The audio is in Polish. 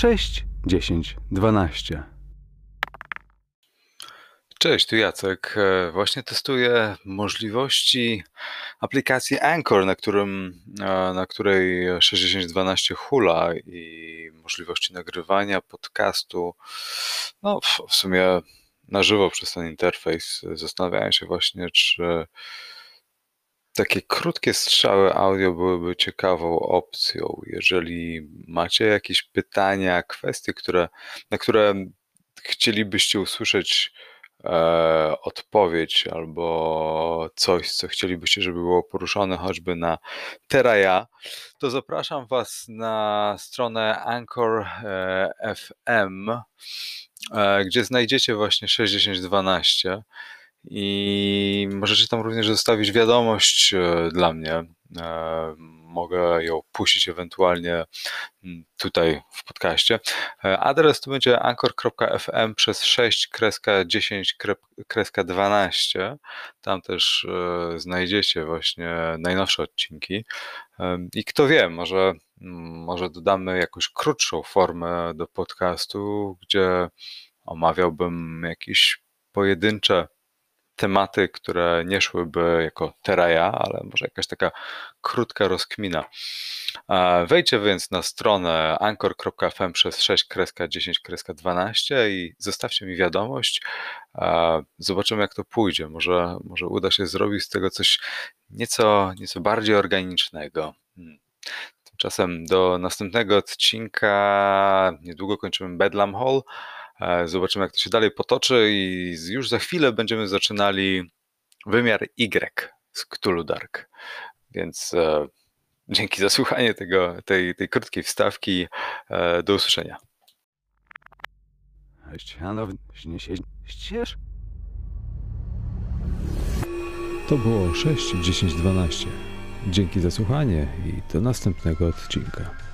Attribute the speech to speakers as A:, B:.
A: 6, 10, 12.
B: Cześć, tu Jacek. E, Właśnie testuję możliwości aplikacji Anchor, na, którym, e, na której 6012 hula i możliwości nagrywania podcastu. No, w sumie na żywo przez ten interfejs. Zastanawiałem się właśnie, czy takie krótkie strzały audio byłyby ciekawą opcją. Jeżeli macie jakieś pytania, kwestie, które, na które chcielibyście usłyszeć e, odpowiedź albo coś, co chcielibyście, żeby było poruszone choćby na Teraja, to zapraszam Was na stronę Anchor e, FM, e, gdzie znajdziecie właśnie 6012 i możecie tam również zostawić wiadomość e, dla mnie. E, Mogę ją puścić ewentualnie mm, tutaj w podcaście. E, Adres to będzie anchor.fm przez 6 kreska 10 krep- kreska 12. Tam też znajdziecie właśnie najnowsze odcinki. I kto wie, może, mm, może dodamy jakąś krótszą formę do podcastu, gdzie omawiałbym jakieś pojedyncze tematy, które nie szłyby jako teraja, ale może jakaś taka krótka rozkmina. Wejdźcie więc na stronę anchor.fm przez 6 kreska 10 kreska 12 i zostawcie mi wiadomość. Zobaczymy jak to pójdzie. Może, może uda się zrobić z tego coś nieco, nieco bardziej organicznego. Hmm. Tymczasem do następnego odcinka niedługo kończymy Bedlam Hall. E, Zobaczymy, jak to się dalej potoczy, i już za chwilę będziemy zaczynali wymiar Y z Cthulhu Dark. Więc e, dzięki za słuchanie tego, tej, tej krótkiej wstawki. E, do usłyszenia.
C: To było 6, 10, 12. Dzięki za słuchanie i do następnego odcinka.